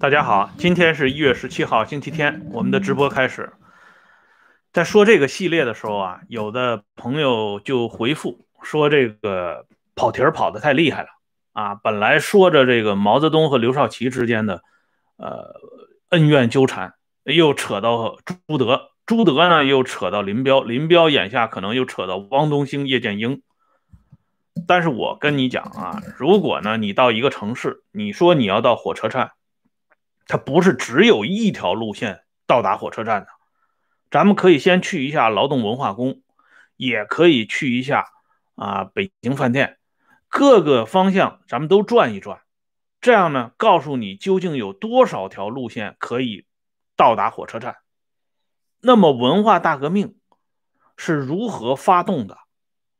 大家好，今天是一月十七号，星期天，我们的直播开始。在说这个系列的时候啊，有的朋友就回复说这个跑题儿跑得太厉害了啊！本来说着这个毛泽东和刘少奇之间的呃恩怨纠缠，又扯到朱德，朱德呢又扯到林彪，林彪眼下可能又扯到汪东兴、叶剑英。但是我跟你讲啊，如果呢你到一个城市，你说你要到火车站。它不是只有一条路线到达火车站的，咱们可以先去一下劳动文化宫，也可以去一下啊北京饭店，各个方向咱们都转一转，这样呢，告诉你究竟有多少条路线可以到达火车站。那么文化大革命是如何发动的？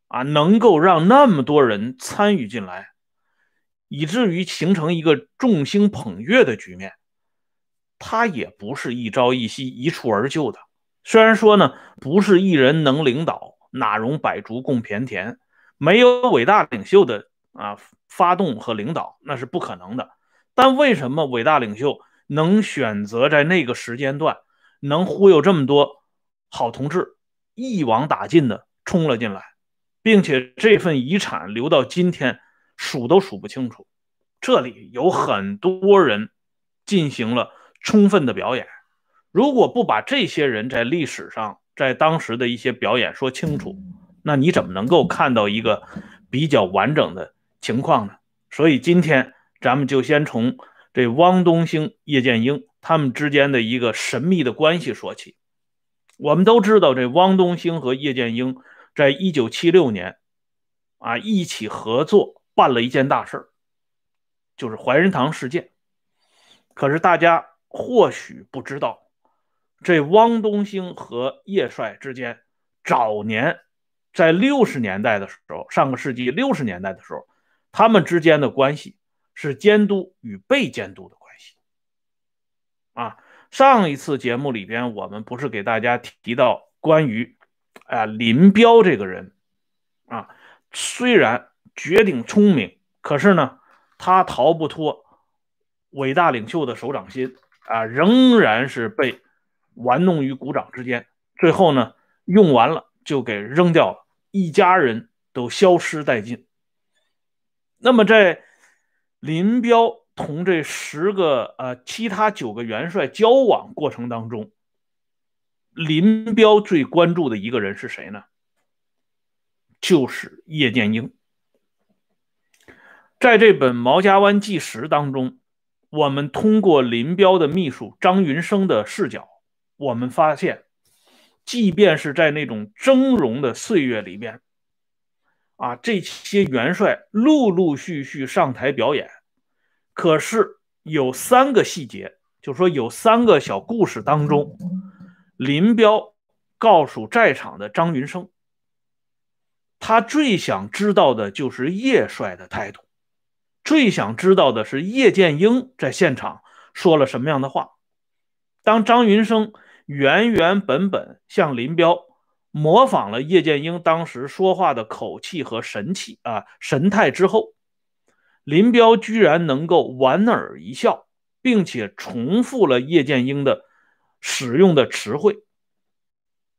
啊，能够让那么多人参与进来，以至于形成一个众星捧月的局面。他也不是一朝一夕、一蹴而就的。虽然说呢，不是一人能领导，哪容百竹共偏田？没有伟大领袖的啊发动和领导，那是不可能的。但为什么伟大领袖能选择在那个时间段，能忽悠这么多好同志一网打尽的冲了进来，并且这份遗产留到今天数都数不清楚？这里有很多人进行了。充分的表演，如果不把这些人在历史上、在当时的一些表演说清楚，那你怎么能够看到一个比较完整的情况呢？所以今天咱们就先从这汪东兴、叶剑英他们之间的一个神秘的关系说起。我们都知道，这汪东兴和叶剑英在一九七六年啊一起合作办了一件大事就是怀仁堂事件。可是大家。或许不知道，这汪东兴和叶帅之间，早年在六十年代的时候，上个世纪六十年代的时候，他们之间的关系是监督与被监督的关系。啊，上一次节目里边，我们不是给大家提到关于啊林彪这个人啊，虽然绝顶聪明，可是呢，他逃不脱伟大领袖的手掌心。啊，仍然是被玩弄于股掌之间，最后呢，用完了就给扔掉了，一家人都消失殆尽。那么在林彪同这十个呃其他九个元帅交往过程当中，林彪最关注的一个人是谁呢？就是叶剑英。在这本《毛家湾纪实》当中。我们通过林彪的秘书张云生的视角，我们发现，即便是在那种峥嵘的岁月里边，啊，这些元帅陆陆续续上台表演，可是有三个细节，就说有三个小故事当中，林彪告诉在场的张云生，他最想知道的就是叶帅的态度。最想知道的是叶剑英在现场说了什么样的话。当张云生原原本本向林彪模仿了叶剑英当时说话的口气和神气啊神态之后，林彪居然能够莞尔一笑，并且重复了叶剑英的使用的词汇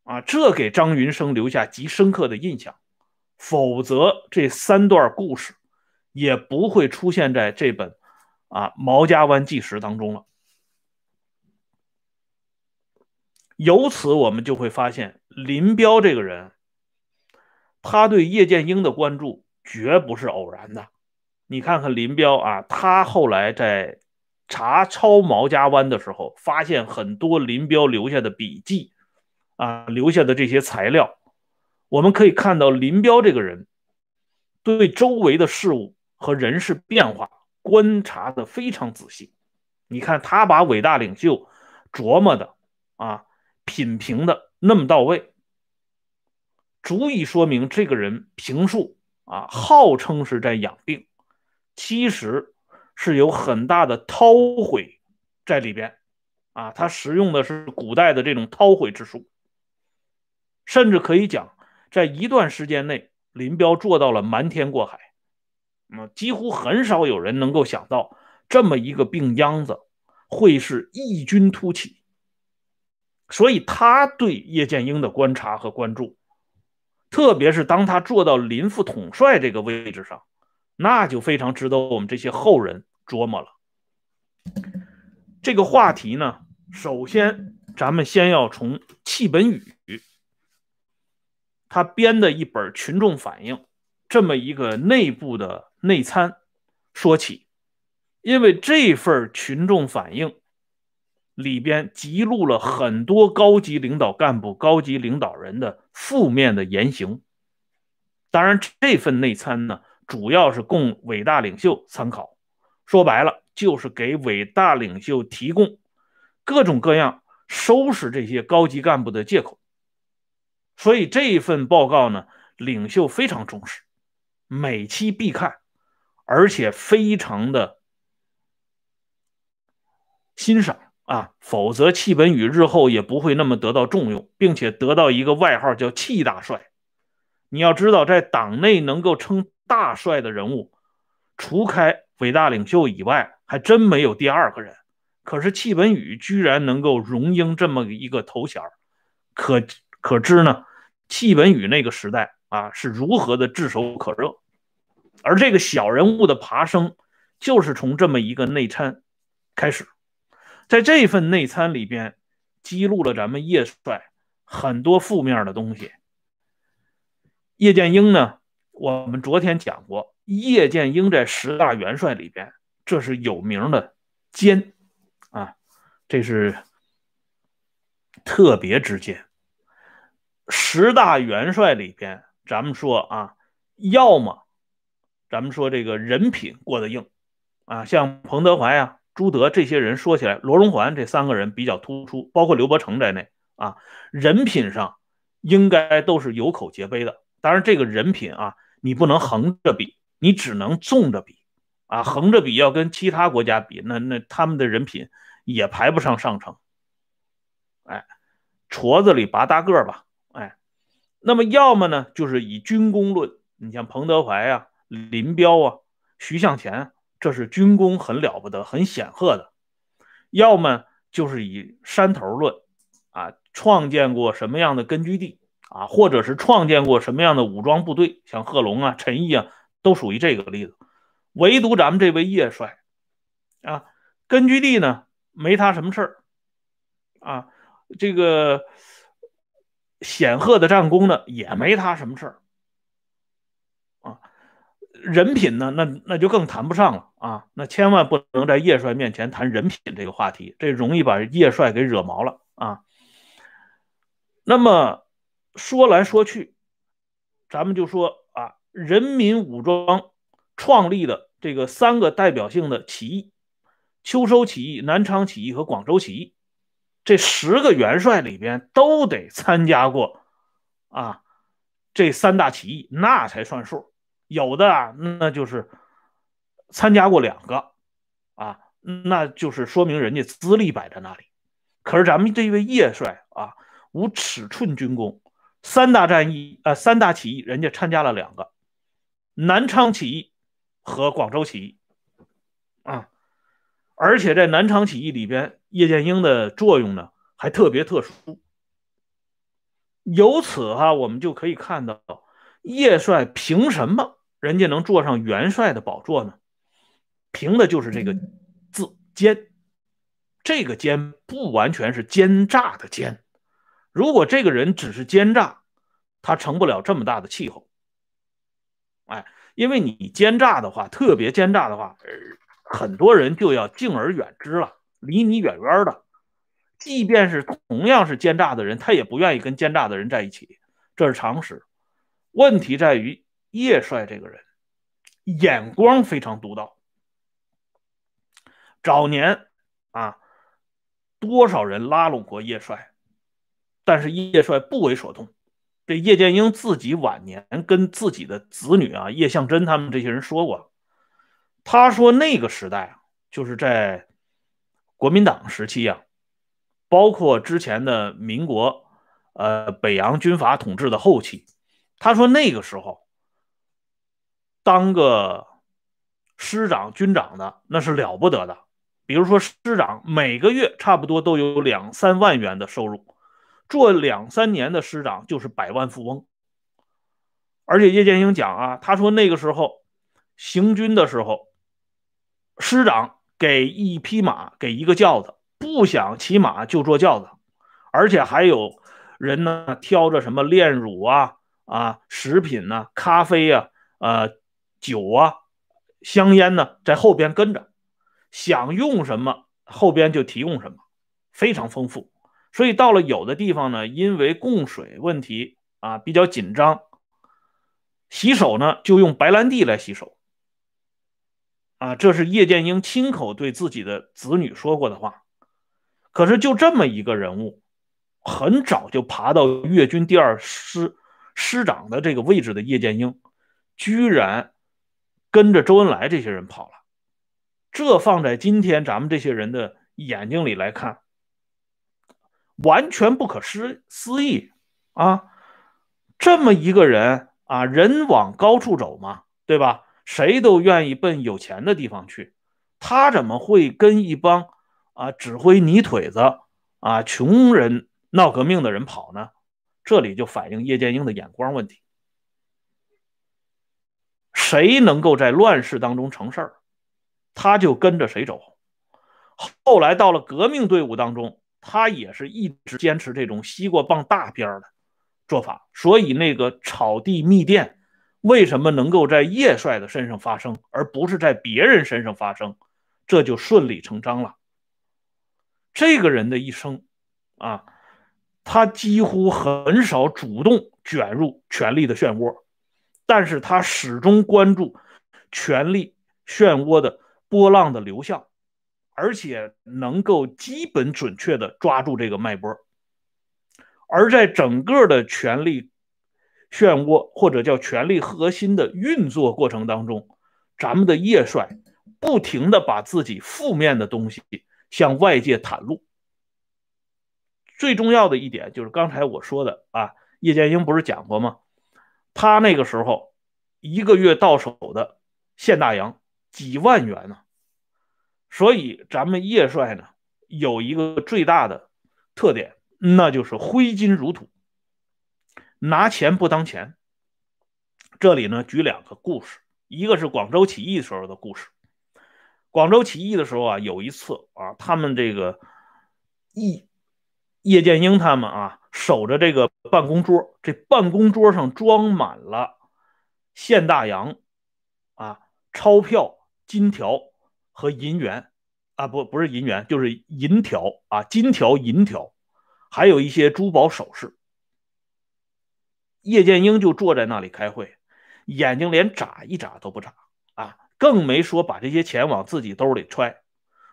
啊，这给张云生留下极深刻的印象。否则，这三段故事。也不会出现在这本啊《毛家湾纪实》当中了。由此，我们就会发现，林彪这个人，他对叶剑英的关注绝不是偶然的。你看看林彪啊，他后来在查抄毛家湾的时候，发现很多林彪留下的笔记啊，留下的这些材料，我们可以看到林彪这个人对周围的事物。和人事变化观察的非常仔细，你看他把伟大领袖琢磨的啊品评的那么到位，足以说明这个人评述啊号称是在养病，其实是有很大的韬晦在里边啊，他使用的是古代的这种韬晦之术，甚至可以讲，在一段时间内，林彪做到了瞒天过海。那几乎很少有人能够想到，这么一个病秧子，会是异军突起。所以他对叶剑英的观察和关注，特别是当他做到林副统帅这个位置上，那就非常值得我们这些后人琢磨了。这个话题呢，首先咱们先要从戚本禹他编的一本《群众反应》这么一个内部的内参说起，因为这份《群众反应》。里边记录了很多高级领导干部、高级领导人的负面的言行。当然，这份内参呢，主要是供伟大领袖参考。说白了，就是给伟大领袖提供各种各样收拾这些高级干部的借口。所以这份报告呢，领袖非常重视，每期必看，而且非常的欣赏。啊，否则戚本禹日后也不会那么得到重用，并且得到一个外号叫“戚大帅”。你要知道，在党内能够称大帅的人物，除开伟大领袖以外，还真没有第二个人。可是戚本禹居然能够荣膺这么一个头衔可可知呢？戚本禹那个时代啊，是如何的炙手可热。而这个小人物的爬升，就是从这么一个内参开始。在这份内参里边，记录了咱们叶帅很多负面的东西。叶剑英呢，我们昨天讲过，叶剑英在十大元帅里边，这是有名的奸啊，这是特别之奸。十大元帅里边，咱们说啊，要么咱们说这个人品过得硬啊，像彭德怀呀。朱德这些人说起来，罗荣桓这三个人比较突出，包括刘伯承在内啊，人品上应该都是有口皆碑的。当然，这个人品啊，你不能横着比，你只能纵着比啊。横着比要跟其他国家比，那那他们的人品也排不上上乘。哎，矬子里拔大个吧。哎，那么要么呢，就是以军功论，你像彭德怀啊、林彪啊、徐向前。这是军功很了不得、很显赫的，要么就是以山头论，啊，创建过什么样的根据地啊，或者是创建过什么样的武装部队，像贺龙啊、陈毅啊，都属于这个例子。唯独咱们这位叶帅，啊，根据地呢没他什么事儿，啊，这个显赫的战功呢也没他什么事儿。人品呢？那那就更谈不上了啊！那千万不能在叶帅面前谈人品这个话题，这容易把叶帅给惹毛了啊。那么说来说去，咱们就说啊，人民武装创立的这个三个代表性的起义——秋收起义、南昌起义和广州起义，这十个元帅里边都得参加过啊这三大起义，那才算数。有的啊，那就是参加过两个啊，那就是说明人家资历摆在那里。可是咱们这位叶帅啊，无尺寸军功，三大战役啊，三大起义，人家参加了两个，南昌起义和广州起义啊，而且在南昌起义里边，叶剑英的作用呢还特别特殊。由此哈，我们就可以看到叶帅凭什么？人家能坐上元帅的宝座呢，凭的就是这个字“奸”。这个“奸”不完全是奸诈的“奸”，如果这个人只是奸诈，他成不了这么大的气候。哎，因为你奸诈的话，特别奸诈的话，很多人就要敬而远之了，离你远远的。即便是同样是奸诈的人，他也不愿意跟奸诈的人在一起，这是常识。问题在于。叶帅这个人眼光非常独到，早年啊，多少人拉拢过叶帅，但是叶帅不为所动。这叶剑英自己晚年跟自己的子女啊，叶向真他们这些人说过，他说那个时代啊，就是在国民党时期啊，包括之前的民国，呃，北洋军阀统治的后期，他说那个时候。当个师长、军长的那是了不得的，比如说师长每个月差不多都有两三万元的收入，做两三年的师长就是百万富翁。而且叶剑英讲啊，他说那个时候行军的时候，师长给一匹马，给一个轿子，不想骑马就坐轿子，而且还有人呢挑着什么炼乳啊啊食品呢，咖啡呀，呃酒啊，香烟呢，在后边跟着，想用什么后边就提供什么，非常丰富。所以到了有的地方呢，因为供水问题啊比较紧张。洗手呢，就用白兰地来洗手。啊，这是叶剑英亲口对自己的子女说过的话。可是就这么一个人物，很早就爬到粤军第二师师长的这个位置的叶剑英，居然跟着周恩来这些人跑了。这放在今天咱们这些人的眼睛里来看，完全不可思思议啊！这么一个人。啊，人往高处走嘛，对吧？谁都愿意奔有钱的地方去，他怎么会跟一帮啊指挥泥腿子啊穷人闹革命的人跑呢？这里就反映叶剑英的眼光问题。谁能够在乱世当中成事儿，他就跟着谁走。后来到了革命队伍当中，他也是一直坚持这种西瓜傍大边的。做法，所以那个草地密电为什么能够在叶帅的身上发生，而不是在别人身上发生，这就顺理成章了。这个人的一生啊，他几乎很少主动卷入权力的漩涡，但是他始终关注权力漩涡的波浪的流向，而且能够基本准确的抓住这个脉搏。而在整个的权力漩涡或者叫权力核心的运作过程当中，咱们的叶帅不停的把自己负面的东西向外界袒露。最重要的一点就是刚才我说的啊，叶剑英不是讲过吗？他那个时候一个月到手的现大洋几万元呢，所以咱们叶帅呢有一个最大的特点。那就是挥金如土，拿钱不当钱。这里呢，举两个故事，一个是广州起义时候的故事。广州起义的时候啊，有一次啊，他们这个义叶剑英他们啊，守着这个办公桌，这办公桌上装满了现大洋啊，钞票、金条和银元啊，不，不是银元，就是银条啊，金条、银条。还有一些珠宝首饰，叶剑英就坐在那里开会，眼睛连眨一眨都不眨啊，更没说把这些钱往自己兜里揣。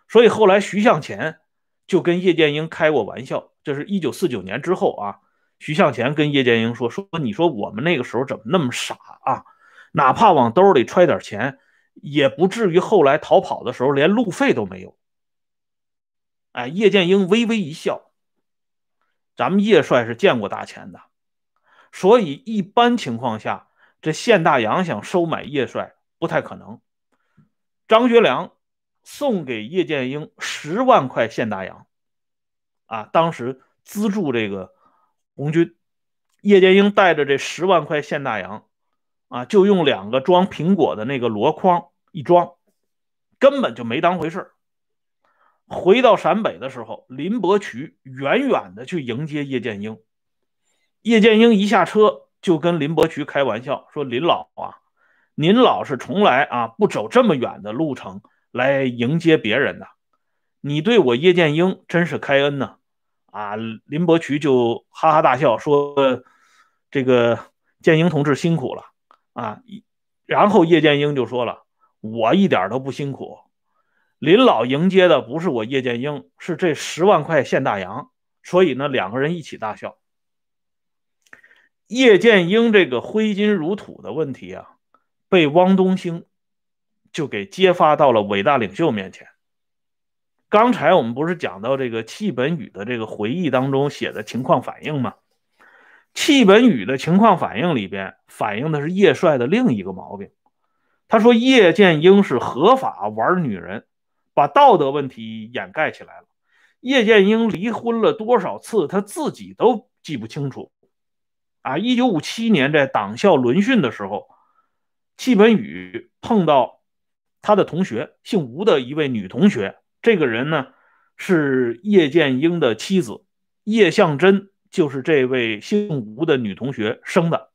所以后来徐向前就跟叶剑英开过玩笑，这是一九四九年之后啊，徐向前跟叶剑英说说，你说我们那个时候怎么那么傻啊？哪怕往兜里揣点钱，也不至于后来逃跑的时候连路费都没有。哎，叶剑英微微一笑。咱们叶帅是见过大钱的，所以一般情况下，这现大洋想收买叶帅不太可能。张学良送给叶剑英十万块现大洋，啊，当时资助这个红军，叶剑英带着这十万块现大洋，啊，就用两个装苹果的那个箩筐一装，根本就没当回事。回到陕北的时候，林伯渠远远的去迎接叶剑英。叶剑英一下车就跟林伯渠开玩笑说：“林老啊，您老是从来啊不走这么远的路程来迎接别人的，你对我叶剑英真是开恩呢。”啊，林伯渠就哈哈大笑说：“这个剑英同志辛苦了啊。”然后叶剑英就说了：“我一点都不辛苦。”林老迎接的不是我叶剑英，是这十万块现大洋，所以呢，两个人一起大笑。叶剑英这个挥金如土的问题啊，被汪东兴就给揭发到了伟大领袖面前。刚才我们不是讲到这个戚本禹的这个回忆当中写的情况反应吗？戚本禹的情况反应里边反映的是叶帅的另一个毛病。他说叶剑英是合法玩女人。把道德问题掩盖起来了。叶剑英离婚了多少次，他自己都记不清楚。啊，一九五七年在党校轮训的时候，戚本禹碰到他的同学，姓吴的一位女同学。这个人呢，是叶剑英的妻子叶向真，就是这位姓吴的女同学生的。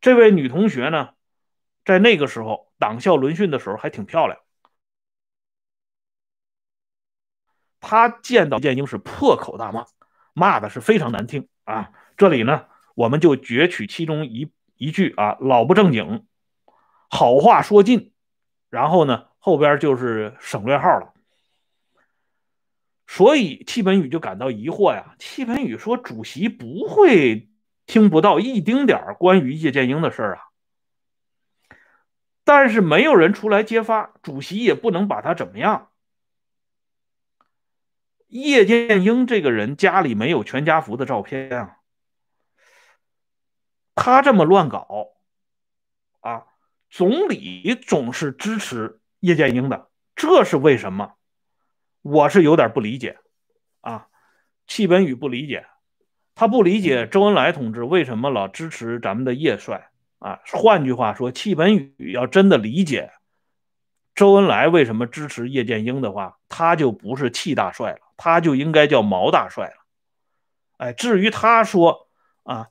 这位女同学呢，在那个时候党校轮训的时候还挺漂亮。他见到剑英是破口大骂，骂的是非常难听啊！这里呢，我们就攫取其中一一句啊，老不正经，好话说尽，然后呢，后边就是省略号了。所以戚本禹就感到疑惑呀。戚本禹说：“主席不会听不到一丁点关于叶剑英的事儿啊，但是没有人出来揭发，主席也不能把他怎么样。”叶剑英这个人家里没有全家福的照片啊，他这么乱搞啊，总理总是支持叶剑英的，这是为什么？我是有点不理解啊。戚本禹不理解，他不理解周恩来同志为什么老支持咱们的叶帅啊。换句话说，戚本禹要真的理解周恩来为什么支持叶剑英的话，他就不是戚大帅了。他就应该叫毛大帅了，哎，至于他说啊，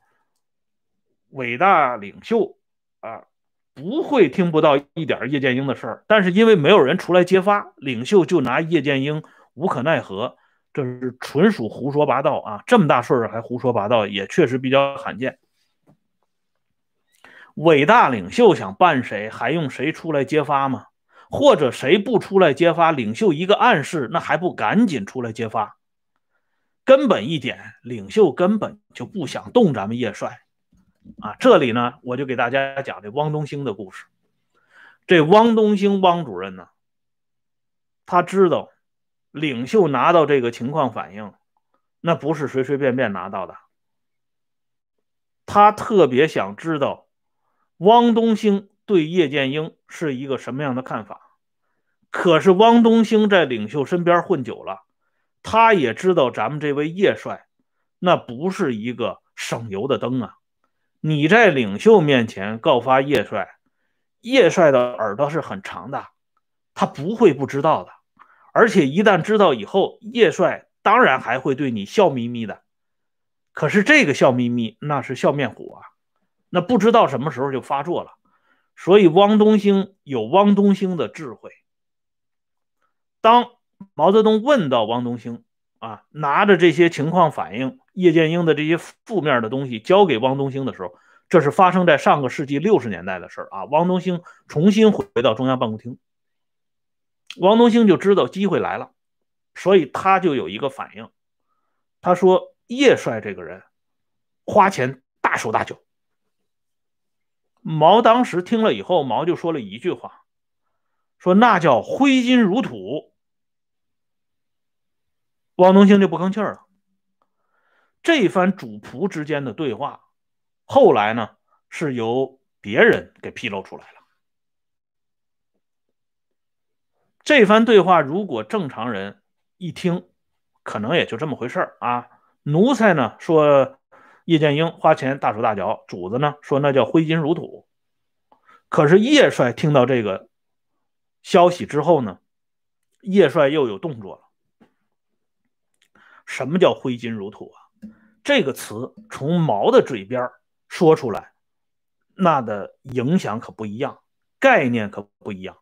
伟大领袖啊，不会听不到一点叶剑英的事儿，但是因为没有人出来揭发，领袖就拿叶剑英无可奈何，这是纯属胡说八道啊！这么大事儿还胡说八道，也确实比较罕见。伟大领袖想办谁，还用谁出来揭发吗？或者谁不出来揭发，领袖一个暗示，那还不赶紧出来揭发？根本一点，领袖根本就不想动咱们叶帅啊！这里呢，我就给大家讲这汪东兴的故事。这汪东兴汪主任呢，他知道领袖拿到这个情况反应，那不是随随便便拿到的。他特别想知道汪东兴。对叶剑英是一个什么样的看法？可是汪东兴在领袖身边混久了，他也知道咱们这位叶帅那不是一个省油的灯啊！你在领袖面前告发叶帅，叶帅的耳朵是很长的，他不会不知道的。而且一旦知道以后，叶帅当然还会对你笑眯眯的。可是这个笑眯眯那是笑面虎啊，那不知道什么时候就发作了。所以，汪东兴有汪东兴的智慧。当毛泽东问到汪东兴啊，拿着这些情况反映叶剑英的这些负面的东西交给汪东兴的时候，这是发生在上个世纪六十年代的事儿啊。汪东兴重新回到中央办公厅，汪东兴就知道机会来了，所以他就有一个反应，他说：“叶帅这个人花钱大手大脚。”毛当时听了以后，毛就说了一句话，说那叫挥金如土。汪东兴就不吭气了。这番主仆之间的对话，后来呢是由别人给披露出来了。这番对话如果正常人一听，可能也就这么回事啊。奴才呢说。叶剑英花钱大手大脚，主子呢说那叫挥金如土。可是叶帅听到这个消息之后呢，叶帅又有动作了。什么叫挥金如土啊？这个词从毛的嘴边说出来，那的影响可不一样，概念可不一样。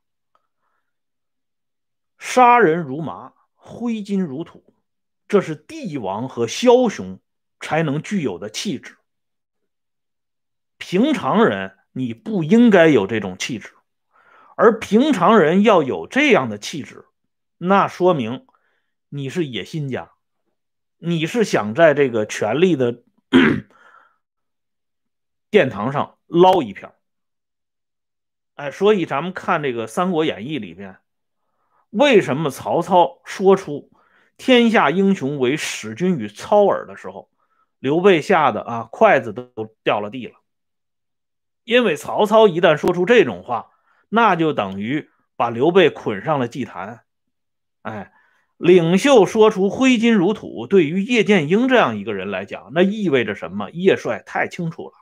杀人如麻，挥金如土，这是帝王和枭雄。才能具有的气质。平常人你不应该有这种气质，而平常人要有这样的气质，那说明你是野心家，你是想在这个权力的 殿堂上捞一票。哎，所以咱们看这个《三国演义》里边，为什么曹操说出“天下英雄为使君与操耳”的时候？刘备吓得啊，筷子都掉了地了。因为曹操一旦说出这种话，那就等于把刘备捆上了祭坛。哎，领袖说出挥金如土，对于叶剑英这样一个人来讲，那意味着什么？叶帅太清楚了，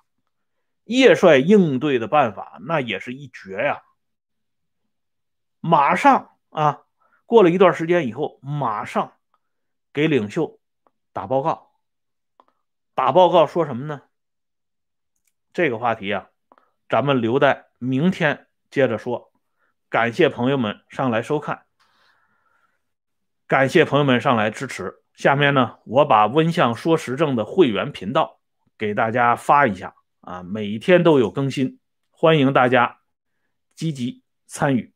叶帅应对的办法那也是一绝呀。马上啊，过了一段时间以后，马上给领袖打报告。打报告说什么呢？这个话题啊，咱们留待明天接着说。感谢朋友们上来收看，感谢朋友们上来支持。下面呢，我把温相说时政的会员频道给大家发一下啊，每天都有更新，欢迎大家积极参与。